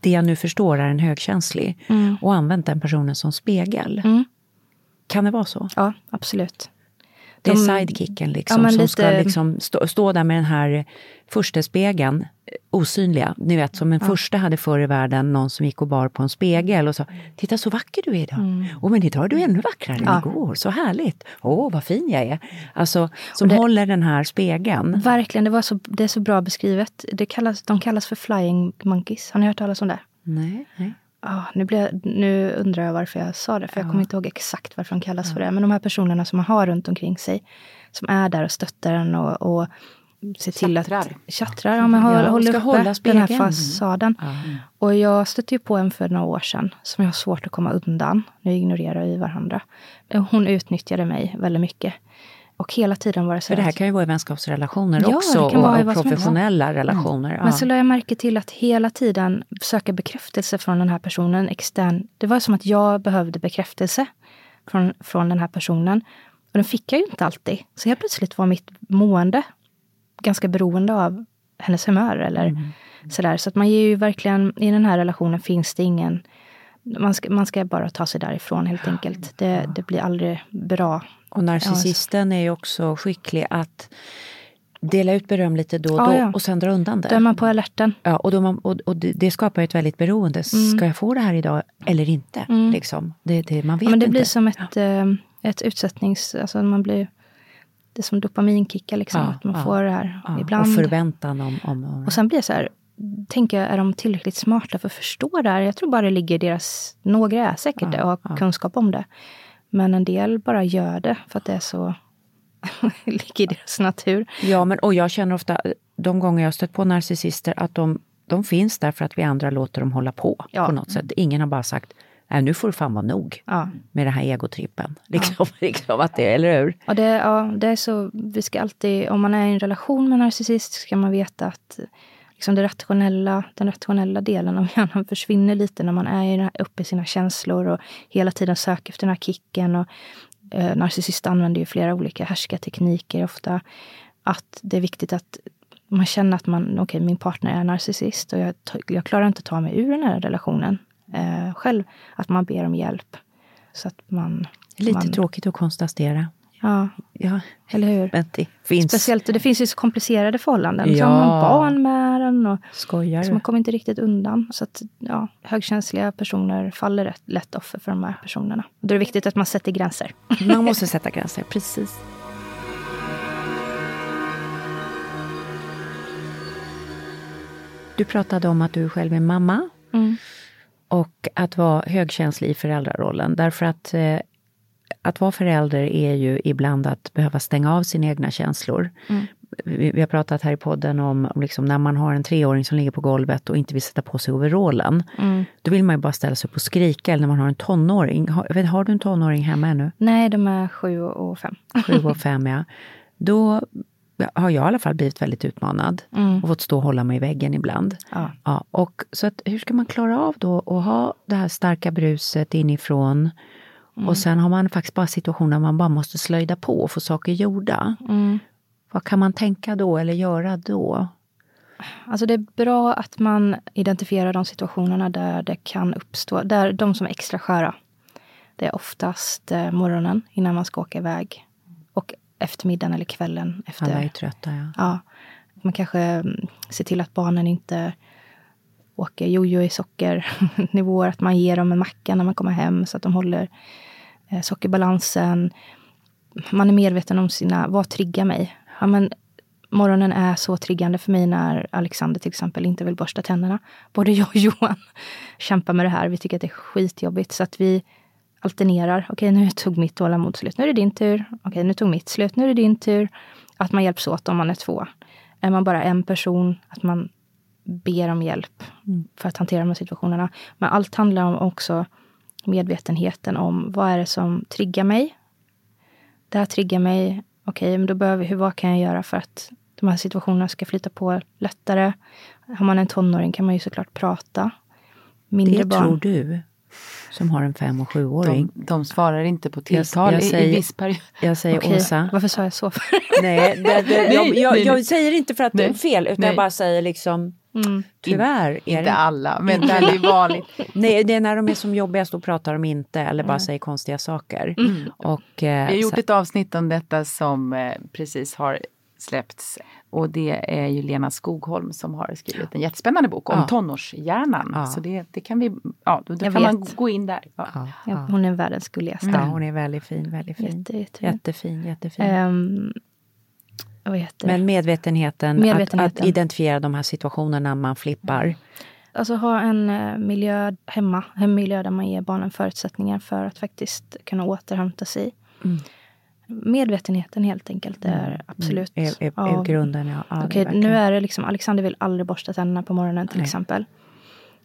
det jag nu förstår är en högkänslig Mm. och använt den personen som spegel. Mm. Kan det vara så? Ja, absolut. Det är De- sidekicken liksom, Ja, som lite- ska liksom stå, stå där med den här första spegeln, eh, osynliga. Ni vet, som en första hade förr i världen någon som gick och bar på en spegel och sa Titta så vacker du är idag! Åh, men idag är du ännu vackrare än Mm. Ja. igår, så härligt! Åh, vad fin jag är! Alltså, som håller den här spegeln. Verkligen, det, var så, det är så bra beskrivet. Det kallas, de kallas för flying monkeys. Har ni hört talas om det? Nej, nej. Ah, nu, jag, nu undrar jag varför jag sa det, för jag kommer inte ihåg exakt varför de kallas för det. Men de här personerna som man har runt omkring sig, som är där och stöttar en och, och ser till att... Tjattrar. Ja, men Ja, håller, uppe hålla den här fasaden. Ja. Och jag stötte ju på en för några år sedan, som jag har svårt att komma undan. Nu ignorerar vi varandra. Hon utnyttjade mig väldigt mycket. Och hela tiden var det så För det här kan ju vara i vänskapsrelationer Ja, också vara och, och professionella relationer. Ja. Men så lade jag märke till att hela tiden söka bekräftelse från den här personen extern. Det var som att jag behövde bekräftelse från, från den här personen. Och den fick jag ju inte alltid. Så helt plötsligt var mitt mående ganska beroende av hennes humör. Eller Mm. sådär. Så att man ger ju verkligen, i den här relationen finns det ingen man ska, man ska bara ta sig därifrån helt enkelt. Det, det blir aldrig bra. Och narcissisten är ju också skicklig att dela ut beröm lite då och Ja, då ja. och sen dra undan det. Då är man på alerten. Ja, och, då man, och, och det, skapar ett väldigt beroende. Ska jag få det här idag eller inte? Liksom. Det, det, man vet Ja, men det inte. blir som ett, eh, ett utsättnings... Alltså man blir, det är som dopaminkickar, liksom, Ja, att man ja, får det här ja, ibland. Och förväntan om... om, om Och sen blir det så här, tänker jag, är de tillräckligt smarta för att förstå det här? Jag tror bara det ligger i deras... Några är säkert det och har kunskap om det. Men en del bara gör det för att det är så... ligger i deras natur. Ja, men, och jag känner ofta, de gånger jag stött på narcissister, att de, de finns där för att vi andra låter dem hålla på Ja. på något sätt. Ingen har bara sagt, nej nu får det fan vara nog Ja. med den här egotrippen. Liksom, liksom att det, eller hur? Och det, ja, det är så, vi ska alltid, om man är i en relation med en narcissist, ska man veta att liksom det rationella, den rationella delen av hjärnan försvinner lite när man är uppe i sina känslor och hela tiden söker efter den här kicken. Och, eh, narcissister använder ju flera olika härskartekniker ofta. Att det är viktigt att man känner att man, okej, min partner är narcissist och jag, jag klarar inte att ta mig ur den här relationen eh, själv. Att man ber om hjälp. Så att man... Lite man, tråkigt att konstatera. Ja, Ja, eller hur? men det finns. Speciellt, och det finns ju så komplicerade förhållanden. Ja. har man barn med den och Skojar så man kommer inte riktigt undan. Så att ja, högkänsliga personer faller rätt lätt offer för de här personerna. Då är det viktigt att man sätter gränser. Man måste sätta gränser, precis. Du pratade om att du själv är mamma Mm. och att vara högkänslig i föräldrarollen. Därför att eh, att vara förälder är ju ibland att behöva stänga av sina egna känslor. Vi, vi har pratat här i podden om, om liksom när man har en treåring som ligger på golvet och inte vill sätta på sig overallen. Då vill man ju bara ställa sig upp och skrika. Eller när man har en tonåring. Har, har du en tonåring hemma ännu? Nej, de är sju och fem. sju och fem, ja. Då har jag i alla fall blivit väldigt utmanad och fått stå och hålla mig i väggen ibland. Ja. Ja, och så att, hur ska man klara av då att ha det här starka bruset inifrån och sen har man faktiskt bara situationer där man bara måste slöjda på och få saker gjorda. Vad kan man tänka då eller göra då? Alltså det är bra att man identifierar de situationerna där det kan uppstå, där de som är extra sköra. Det är oftast eh, morgonen innan man ska åka iväg. Och eftermiddagen eller kvällen efter. Alla är trötta, ja. Ja, man kanske mm, ser till att barnen inte åker jojo i sockernivåer. Att man ger dem en macka när man kommer hem så att de håller eh, sockerbalansen. Man är medveten om sina, vad triggar mig? Ja, men morgonen är så triggande för mig när Alexander till exempel inte vill borsta tänderna. Både jag och Johan kämpar med det här. Vi tycker att det är skitjobbigt. Så att vi alternerar. Okej, nu tog mitt tålamod slut. Nu är det din tur. Okej, nu tog mitt slut. Nu är det din tur. Att man hjälps åt om man är två. Är man bara en person, att man ber om hjälp för att hantera de här situationerna. Men allt handlar om också medvetenheten om vad är det som triggar mig. Det här triggar mig. Okej, men då behöver hur, vad kan jag göra för att de här situationerna ska flyta på lättare? Har man en tonåring kan man ju såklart prata. Mindre Det barn. tror du, som har en fem och sjuåring. De, de svarar inte på tilltal jag i, säger- i viss period. Jag säger Okej, Åsa. varför sa jag så? för? Nej, det, det, jag, Nej, jag, nej, jag nej. säger inte för att det är Nej. fel, utan Nej. jag bara säger liksom Mm. Tyvärr är Inte det alla, men det är vanligt. Nej, det är när de är som jobbigast och pratar de inte eller bara säger konstiga saker. Och, eh, Vi har gjort så- ett avsnitt om detta som eh, precis har släppts. Och det är ju Lena Skogholm som har skrivit en jättespännande bok om Ja. tonårshjärnan. Ja. Så det, det kan vi, ja då, då kan man vet. gå in där. Ja. ja, hon är världens gulligaste. ja, hon är väldigt fin, väldigt fin. Jätte, jättefin. Jättefin, jättefin. Det? Men medvetenheten, Medvetenheten. Att, att identifiera de här situationerna man flippar. Alltså ha en eh, miljö hemma, en miljö där man ger barnen förutsättningar för att faktiskt kunna återhämta sig. Mm. Medvetenheten helt enkelt är absolut... Är, är, är ja. grunden, ja. är Okej, verkligen- nu är det liksom, Alexander vill aldrig borsta tänderna på morgonen till Nej. exempel.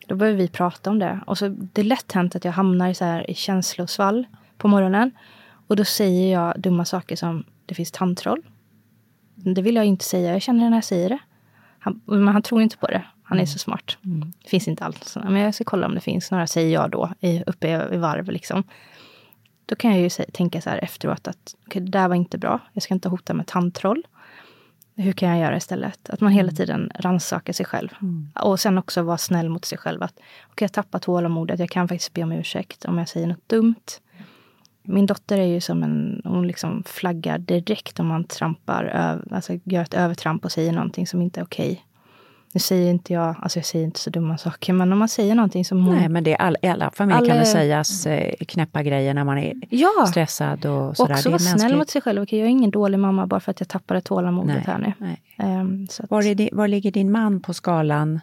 Då börjar vi prata om det. Och så, det är lätt hänt att jag hamnar i, så här, i känslosvall på morgonen. Och då säger jag dumma saker som det finns tandtroll. Det vill jag inte säga. Jag känner det när jag säger det. Han, men han tror inte på det. Han är så smart. Det finns inte alls. Men jag ska kolla om det finns några, säger jag då, i, uppe i, i varv. Liksom. Då kan jag ju tänka så här efteråt att okay, det där var inte bra. Jag ska inte hota med tandtroll. Hur kan jag göra istället? Att man hela tiden rannsakar sig själv. Och sen också vara snäll mot sig själv. Att okay, jag tappar tålamodet. Jag kan faktiskt be om ursäkt om jag säger något dumt. Min dotter är ju som en, hon liksom flaggar direkt om man trampar, över, alltså gör ett övertramp och säger någonting som inte är okej. Nu säger inte jag, alltså jag säger inte så dumma saker, men om man säger någonting som hon... Nej, men det är all, i alla familjer Alla kan det är- sägas eh, knäppa grejer när man är Ja! stressad och sådär. Också Det vara snäll mot sig själv. Okej, jag är ingen dålig mamma bara för att jag tappade tålamodet Nej, här nu. nej. Så att, Var, är di, var ligger din man på skalan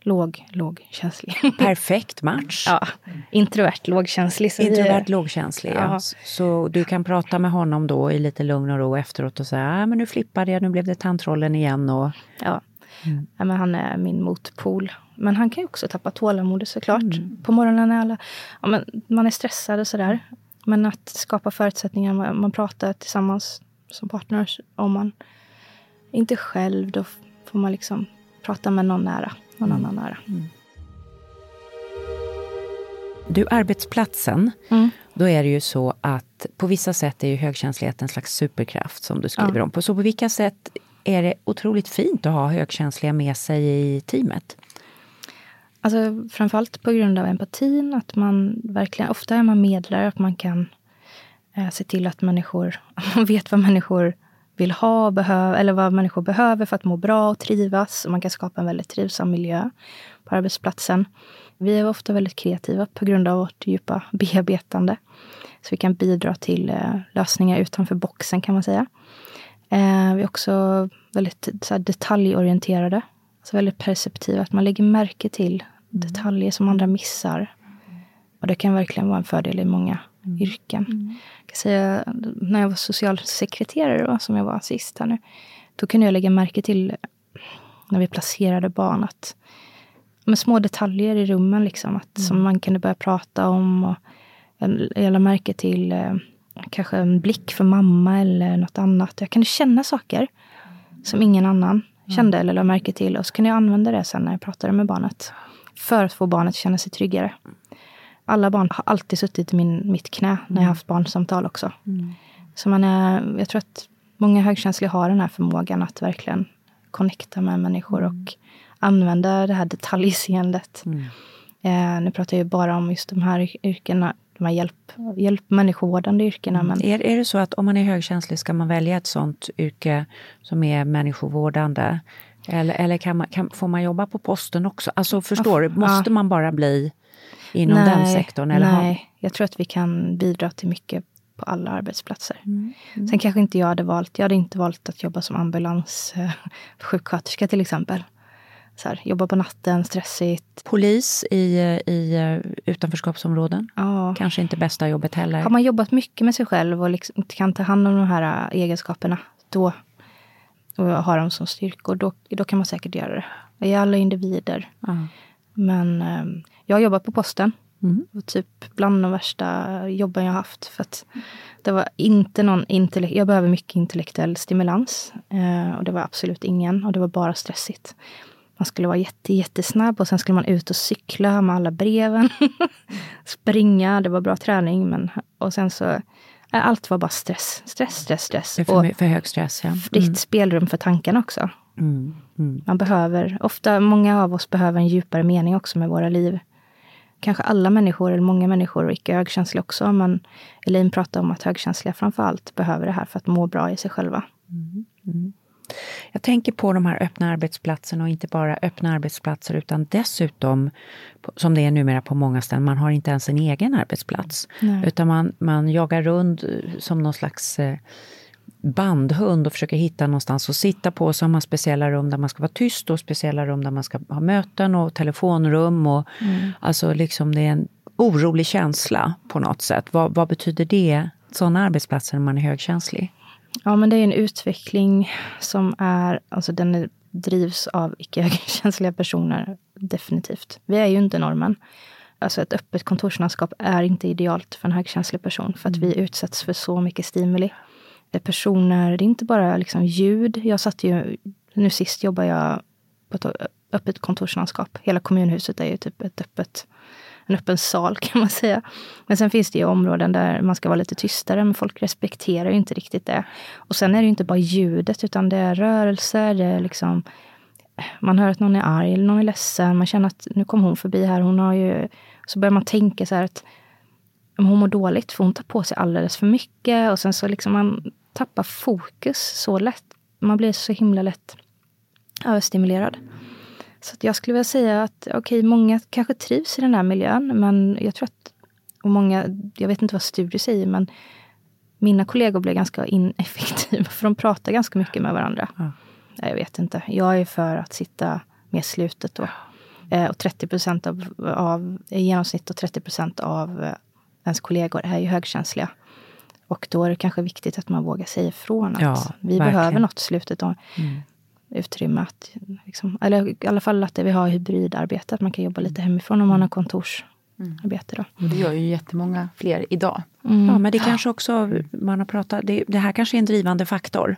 låg, lågkänslig. perfekt match? ja, introvert, lågkänslig. Vi Introvert, lågkänslig. Ja. Så du kan prata med honom då i lite lugn och ro efteråt och säga, ah, men nu flippade jag, nu blev det tandtrollen igen. Och, Ja. Mm. ja men han är min motpol. Men han kan ju också tappa tålamodet såklart. Mm. På morgonen är alla... Ja, men man är stressad och sådär. Men att skapa förutsättningar, man, man pratar tillsammans som partners. Om man inte själv, då får man liksom prata med någon nära. Någon Mm. annan nära. du, arbetsplatsen, Mm. då är det ju så att på vissa sätt är ju högkänslighet en slags superkraft som du skriver Ja. om. På, så på vilka sätt är det otroligt fint att ha högkänsliga med sig i teamet? Alltså framförallt på grund av empatin. Att man verkligen, ofta är man medlare, att man kan eh, se till att människor, man vet vad människor vill ha, behöv, eller vad människor behöver för att må bra och trivas. Och man kan skapa en väldigt trivsam miljö på arbetsplatsen. Vi är ofta väldigt kreativa på grund av vårt djupa bearbetande. Så vi kan bidra till eh, lösningar utanför boxen kan man säga. Eh, vi är också väldigt så här, detaljorienterade. Så väldigt perceptiva. Att man lägger märke till detaljer som andra missar. Och det kan verkligen vara en fördel i många yrken. Jag kan säga, när jag var socialsekreterare, då, som jag var sist här nu. Då kunde jag lägga märke till när vi placerade barn att med små detaljer i rummen liksom, att, som man kunde börja prata om. Och jag, jag lade märke till eh, kanske en blick för mamma eller något annat. Jag kunde känna saker som ingen annan kände eller lade märke till. Och så kunde jag använda det sen när jag pratade med barnet. För att få barnet att känna sig tryggare. Alla barn har alltid suttit i min, mitt knä när jag har haft barnsamtal också. Så man är, jag tror att många högkänsliga har den här förmågan att verkligen connecta med människor och använda det här detaljseendet. Eh, nu pratar jag ju bara om just de här yrkena, de här hjälp, hjälp människovårdande yrkena. Men Är, är det så att om man är högkänslig ska man välja ett sånt yrke som är människovårdande? Eller, eller kan man, kan, får man jobba på posten också? Alltså förstår du, måste man bara bli inom den sektorn? Eller nej, jag tror att vi kan bidra till mycket på alla arbetsplatser. Sen kanske inte jag hade valt, jag hade inte valt att jobba som ambulanssjuksköterska till exempel. Så här, jobba på natten, stressigt. Polis i, i eh, utanförskapsområden. Ja. Kanske inte bästa jobbet heller. Har man jobbat mycket med sig själv och liksom kan ta hand om de här äh, egenskaperna, då och har dem som styrkor, då, då kan man säkert göra det. Vi är alla individer. Ja. Men eh, jag har jobbat på posten. Mm. Och typ bland de värsta jobben jag haft. För att det var inte någon intellekt... Jag behöver mycket intellektuell stimulans. Eh, och det var absolut ingen. Och det var bara stressigt. Man skulle vara jätte, jättesnabb och sen skulle man ut och cykla med alla breven. Springa, det var bra träning. Men, och sen så... eh, Allt var bara stress. Stress, stress, stress. För, och för hög stress, ja. fritt spelrum för tankarna också. Mm. Mm. Man behöver, ofta, många av oss behöver en djupare mening också med våra liv. Kanske alla människor, eller många människor, och icke högkänsliga också. Men Elin pratar om att högkänsliga framför allt behöver det här för att må bra i sig själva. Jag tänker på de här öppna arbetsplatserna och inte bara öppna arbetsplatser utan dessutom, som det är numera på många ställen, man har inte ens en egen arbetsplats. Nej. Utan man, man jagar runt eh, som någon slags eh, bandhund och försöker hitta någonstans att sitta på. Så har man speciella rum där man ska vara tyst och speciella rum där man ska ha möten och telefonrum. Och, Alltså liksom det är en orolig känsla på något sätt. Vad, vad betyder det, sådana arbetsplatser när man är högkänslig? Ja, men det är en utveckling som är, alltså den är, drivs av icke högkänsliga personer, definitivt. Vi är ju inte normen. Alltså ett öppet kontorslandskap är inte idealt för en högkänslig person, för att vi utsätts för så mycket stimuli. Det är personer, det är inte bara liksom ljud. Jag satt ju, nu sist jobbade jag på ett öppet kontorslandskap. Hela kommunhuset är ju typ ett öppet, en öppen sal kan man säga. Men sen finns det ju områden där man ska vara lite tystare, men folk respekterar ju inte riktigt det. Och sen är det ju inte bara ljudet, utan det är rörelser, det är liksom man hör att någon är arg eller någon är ledsen. Man känner att nu kom hon förbi här. Hon har ju... Så börjar man tänka så här att hon mår dåligt för hon tar på sig alldeles för mycket. Och sen så liksom man tappar fokus så lätt. Man blir så himla lätt överstimulerad. Så jag skulle vilja säga att okej, många kanske trivs i den här miljön. Men jag tror att, och många, jag vet inte vad studier säger, men mina kollegor blir ganska ineffektiva. För de pratar ganska mycket med varandra. Ja. Ja, Jag vet inte. Jag är för att sitta mer slutet då. Eh, och 30 procent av, av, i genomsnitt och 30 procent av eh, ens kollegor är ju högkänsliga. Och då är det kanske viktigt att man vågar säga ifrån att Ja, vi verkligen. behöver något i slutet av utrymme. Att, liksom, eller i alla fall att vi har hybridarbete, att man kan jobba lite hemifrån om man har kontorsarbete. Då. Det gör ju jättemånga fler idag. Ja, men det kanske också, man har pratat, det, det här kanske är en drivande faktor.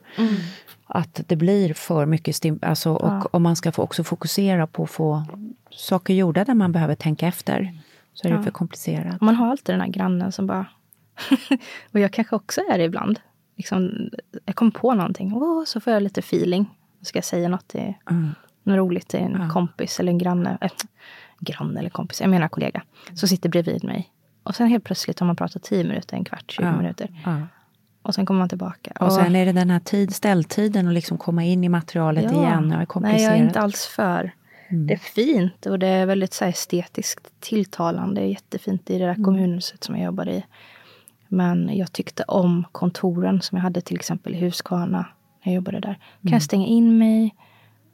Att det blir för mycket stim, alltså, och om man ska få också fokusera på att få saker gjorda där man behöver tänka efter, så är det Ja. för komplicerat. Man har alltid den här grannen som bara... och jag kanske också är det ibland. Liksom, jag kommer på någonting, Åh, så får jag lite feeling. Ska jag säga något, till, Mm. något roligt till en kompis eller en granne. Äh, granne eller kompis, jag menar kollega. Som sitter bredvid mig. Och sen helt plötsligt har man pratat 10 minuter, en kvart, 20 Ja. minuter. Ja. Och sen kommer man tillbaka. Och sen är det den här tid, ställtiden och liksom komma in i materialet igen. Ja, det är Nej, jag är inte alls för. Det är fint och det är väldigt så här, estetiskt tilltalande. Det är jättefint i det där kommunhuset som jag jobbar i. Men jag tyckte om kontoren som jag hade till exempel i Huskvarna. Jag jobbade där. Kan jag stänga in mig.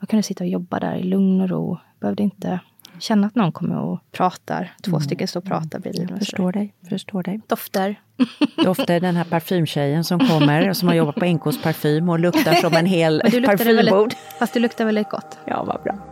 Jag kunde sitta och jobba där i lugn och ro. Behövde inte känna att någon kommer och pratar. Två stycken står och pratar bredvid mig. Förstår dig, förstår dig. Dofter. Doftar den här parfymtjejen som kommer, som har jobbat på NKs parfym och luktar som en hel parfymbod. väldigt, fast du luktar väldigt gott. Ja, vad bra.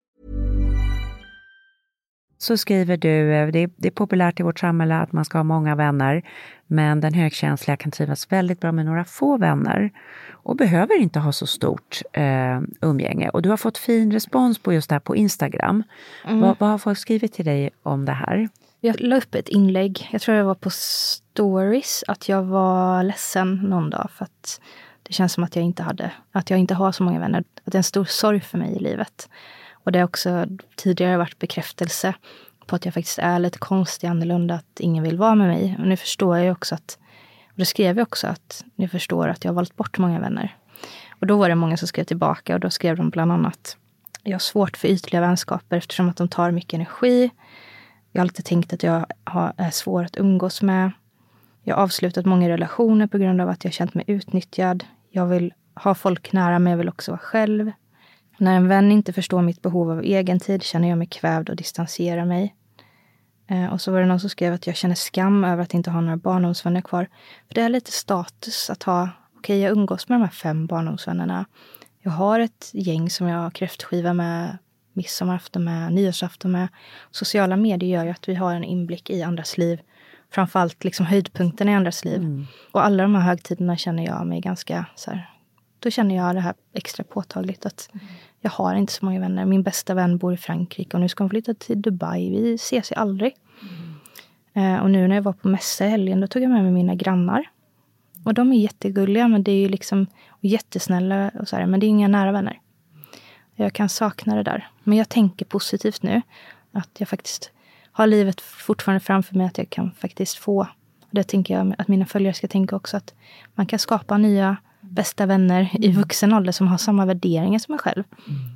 Så skriver du, eh, det är, det är populärt i vårt samhälle att man ska ha många vänner, men den högkänsliga kan trivas väldigt bra med några få vänner och behöver inte ha så stort eh, umgänge. Och du har fått fin respons på just det här på Instagram. Mm. Vad, vad har folk skrivit till dig om det här? Jag la upp ett inlägg, jag tror det var på stories, att jag var ledsen någon dag för att det känns som att jag inte hade, att jag inte har så många vänner. Att det är en stor sorg för mig i livet. Och det har också tidigare varit bekräftelse på att jag faktiskt är lite konstig, annorlunda, att ingen vill vara med mig. Och nu förstår jag ju också att, och det skrev jag också, att nu förstår att jag har valt bort många vänner. Och då var det många som skrev tillbaka och då skrev de bland annat, jag har svårt för ytliga vänskaper eftersom att de tar mycket energi. Jag har alltid tänkt att jag har, är svår att umgås med. Jag har avslutat många relationer på grund av att jag känt mig utnyttjad. Jag vill ha folk nära mig, jag vill också vara själv. När en vän inte förstår mitt behov av egen tid känner jag mig kvävd och distanserar mig. Eh, och så var det någon som skrev att jag känner skam över att inte ha några barndomsvänner kvar. För det är lite status att ha, okej okay, jag umgås med de här fem barndomsvännerna. Jag har ett gäng som jag har kräftskiva med, midsommarafton med, nyårsafton med. Sociala medier gör ju att vi har en inblick i andras liv. Framförallt liksom höjdpunkten i andras liv. Mm. Och alla de här högtiderna känner jag mig ganska så här, då känner jag det här extra påtagligt att mm. jag har inte så många vänner. Min bästa vän bor i Frankrike och nu ska hon flytta till Dubai. Vi ses ju aldrig. Mm. Eh, och nu när jag var på mässa i helgen, då tog jag med mig mina grannar. Och de är jättegulliga, men det är ju liksom jättesnälla och så här, men det är inga nära vänner. Jag kan sakna det där. Men jag tänker positivt nu. Att jag faktiskt har livet fortfarande framför mig. Att jag kan faktiskt få. Det tänker jag att mina följare ska tänka också. Att man kan skapa nya bästa vänner i Mm. vuxen ålder som har samma värderingar som mig själv.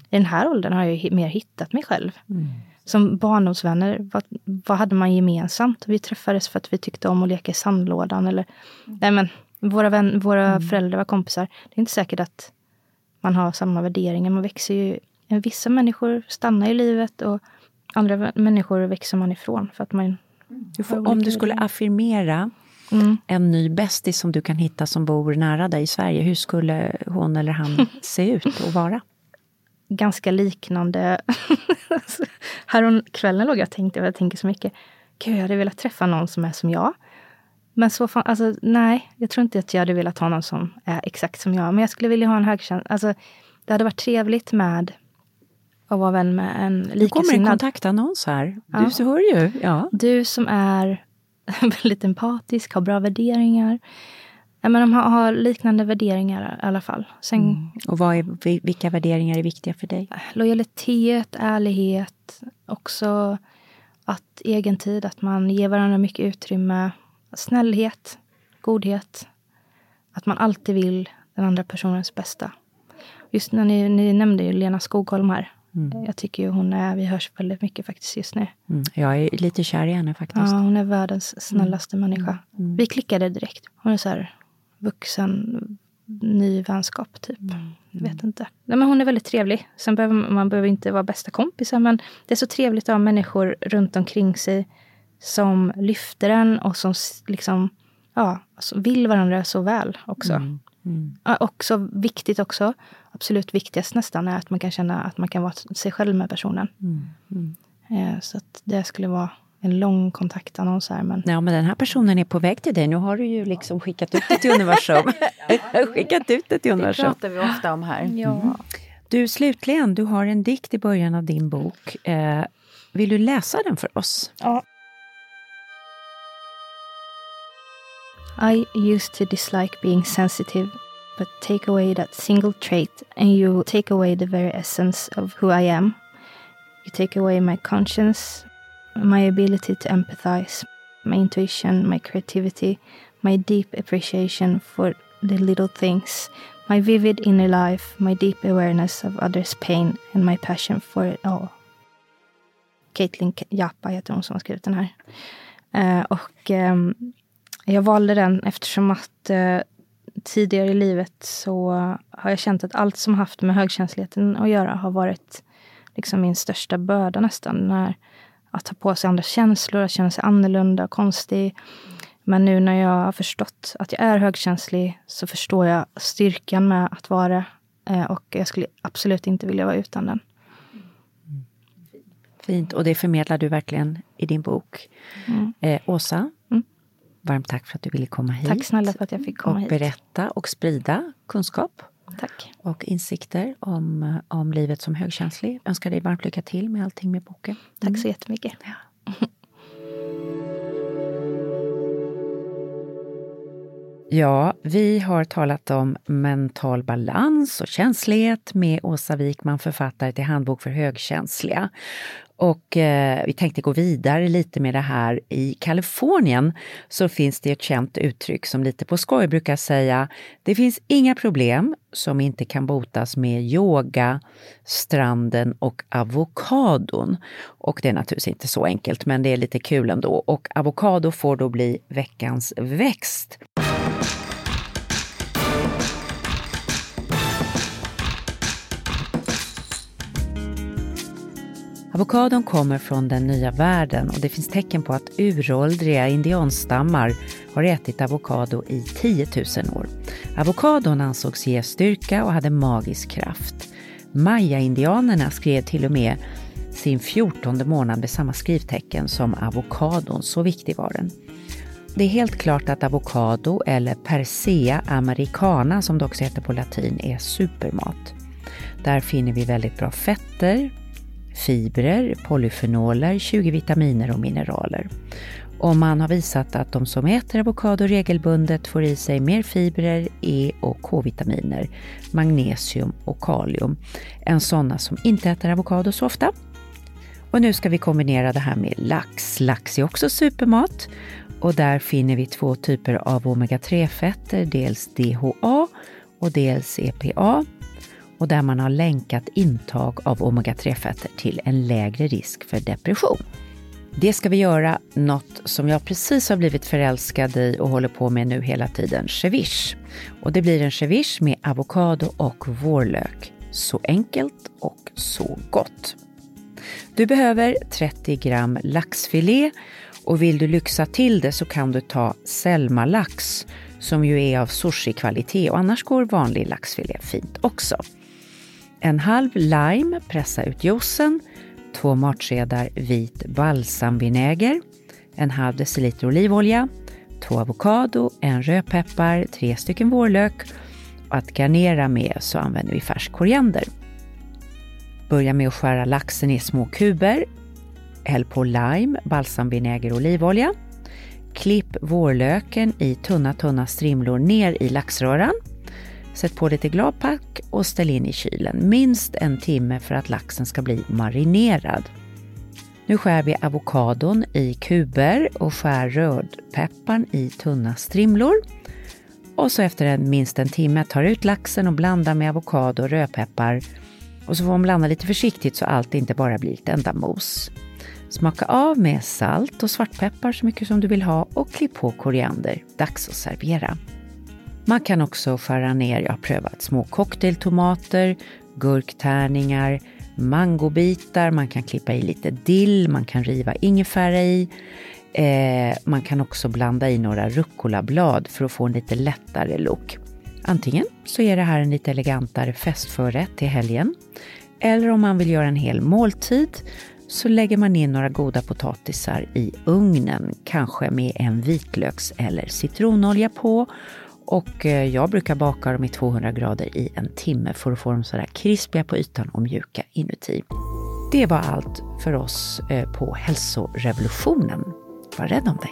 I den här åldern har jag mer hittat mig själv. Mm. Som barndomsvänner, vad, vad hade man gemensamt? Vi träffades för att vi tyckte om att leka i sandlådan. Eller, nej men, våra, vän, våra föräldrar var kompisar. Det är inte säkert att man har samma värderingar. Man växer ju, vissa människor stannar i livet och andra människor växer man ifrån. För att man om du skulle affirmera Mm. en ny bästis som du kan hitta som bor nära dig i Sverige, hur skulle hon eller han se ut och vara? ganska liknande. Häromkvällen låg jag och tänkte, jag tänker så mycket, gud jag hade velat träffa någon som är som jag. Men så fan, alltså nej, jag tror inte att jag hade velat ha någon som är exakt som jag. Men jag skulle vilja ha en högkänsla, alltså det hade varit trevligt med att vara vän med en Nu kommer en likasinnad. kontaktannons här. Ja. Du hör ju. Ja. Du som är väldigt empatisk, har bra värderingar. Ja, men de har, har liknande värderingar i alla fall. Sen Och vad är, vi- vilka värderingar är viktiga för dig? lojalitet, ärlighet, också att egen tid, att man ger varandra mycket utrymme, snällhet, godhet, att man alltid vill den andra personens bästa. Just när ni, ni nämnde ju Lena Skogholm här. Jag tycker ju hon är, vi hörs väldigt mycket faktiskt just nu. Mm. Jag är lite kär i henne faktiskt. Ja, hon är världens snällaste människa. Vi klickade direkt. Hon är så här vuxen, ny vänskap typ. Jag vet inte. Nej, men hon är väldigt trevlig. Sen behöver man, man behöver inte vara bästa kompisar, men det är så trevligt att ha människor runt omkring sig som lyfter en och som liksom, ja, alltså vill varandra så väl också. Ja, också viktigt också, absolut viktigast nästan, är att man kan känna att man kan vara sig själv med personen. Eh, Så att det skulle vara en lång kontaktannons här. Men Ja, men den här personen är på väg till dig. Nu har du ju liksom skickat ut det till universum. skickat ut det till Det universum. pratar vi ofta om här. ja. Du, slutligen, du har en dikt i början av din bok. Eh, vill du läsa den för oss? I used to dislike being sensitive, but take away that single trait and you take away the very essence of who I am. You take away my conscience, my ability to empathize, my intuition, my creativity, my deep appreciation for the little things My vivid inner life, my deep awareness of others' pain and my passion for it all. Caitlin Japa heter hon som har skrivit den här. Eh, och eh, jag valde den eftersom att eh, tidigare i livet så har jag känt att allt som haft med högkänsligheten att göra har varit liksom min största börda nästan. När, att ta på sig andra känslor, att känna sig annorlunda, och konstig. Men nu när jag har förstått att jag är högkänslig så förstår jag styrkan med att vara det. Eh, och jag skulle absolut inte vilja vara utan den. Fint, och det förmedlar du verkligen i din bok. Mm. Eh, Åsa. Varmt tack för att du ville komma hit. Tack snälla för att jag fick komma och hit. Och berätta och sprida kunskap. Tack. Och insikter om, om livet som högkänslig. Jag önskar dig varmt lycka till med allting med boken. Tack så mm. jättemycket. Ja. Ja, vi har talat om mental balans och känslighet med Åsa Wikman, författare till Handbok för högkänsliga. Och eh, vi tänkte gå vidare lite med det här. I Kalifornien så finns det ett känt uttryck som lite på skoj brukar säga det finns inga problem som inte kan botas med yoga, stranden och avokadon. Och det är naturligtvis inte så enkelt, men det är lite kul ändå. Och avokado får då bli veckans växt. Avokadon kommer från den nya världen och det finns tecken på att uråldriga indianstammar har ätit avokado i 10 000 år. Avokadon ansågs ge styrka och hade magisk kraft. Maya-indianerna skrev till och med sin fjortonde månad med samma skrivtecken som avokadon, så viktig var den. Det är helt klart att avokado, eller Persea americana som det också heter på latin, är supermat. Där finner vi väldigt bra fetter, fibrer, polyfenoler, 20 vitaminer och mineraler. Och man har visat att de som äter avokado regelbundet får i sig mer fibrer, E och K-vitaminer, magnesium och kalium än sådana som inte äter avokado så ofta. Och nu ska vi kombinera det här med lax. Lax är också supermat och där finner vi två typer av omega-3-fetter, dels DHA och dels EPA och där man har länkat intag av omega-3-fetter till en lägre risk för depression. Det ska vi göra något som jag precis har blivit förälskad i och håller på med nu hela tiden, ceviche. Och det blir en ceviche med avokado och vårlök. Så enkelt och så gott. Du behöver 30 gram laxfilé och vill du lyxa till det så kan du ta Selma-lax som ju är av sushi-kvalitet och annars går vanlig laxfilé fint också. En halv lime, pressa ut juicen, två matskedar vit balsamvinäger, en halv deciliter olivolja, två avokado, en rödpeppar, tre stycken vårlök och att garnera med så använder vi färsk koriander. Börja med att skära laxen i små kuber. Häll på lime, balsamvinäger och olivolja. Klipp vårlöken i tunna, tunna strimlor ner i laxröran. Sätt på lite gladpack och ställ in i kylen minst en timme för att laxen ska bli marinerad. Nu skär vi avokadon i kuber och skär rödpepparn i tunna strimlor. Och så efter en, minst en timme tar ut laxen och blandar med avokado och rödpeppar. Och så får man blanda lite försiktigt så allt inte bara blir ett enda mos. Smaka av med salt och svartpeppar så mycket som du vill ha och klipp på koriander. Dags att servera. Man kan också skära ner, jag har prövat små cocktailtomater, gurktärningar, mangobitar, man kan klippa i lite dill, man kan riva ingefära i. Eh, man kan också blanda i några rucolablad för att få en lite lättare look. Antingen så är det här en lite elegantare festförrätt till helgen. Eller om man vill göra en hel måltid så lägger man in några goda potatisar i ugnen, kanske med en vitlöks eller citronolja på och eh, jag brukar baka dem i 200 grader i en timme för att få dem sådär krispiga på ytan och mjuka inuti. Det var allt för oss eh, på hälsorevolutionen. Var rädd om dig!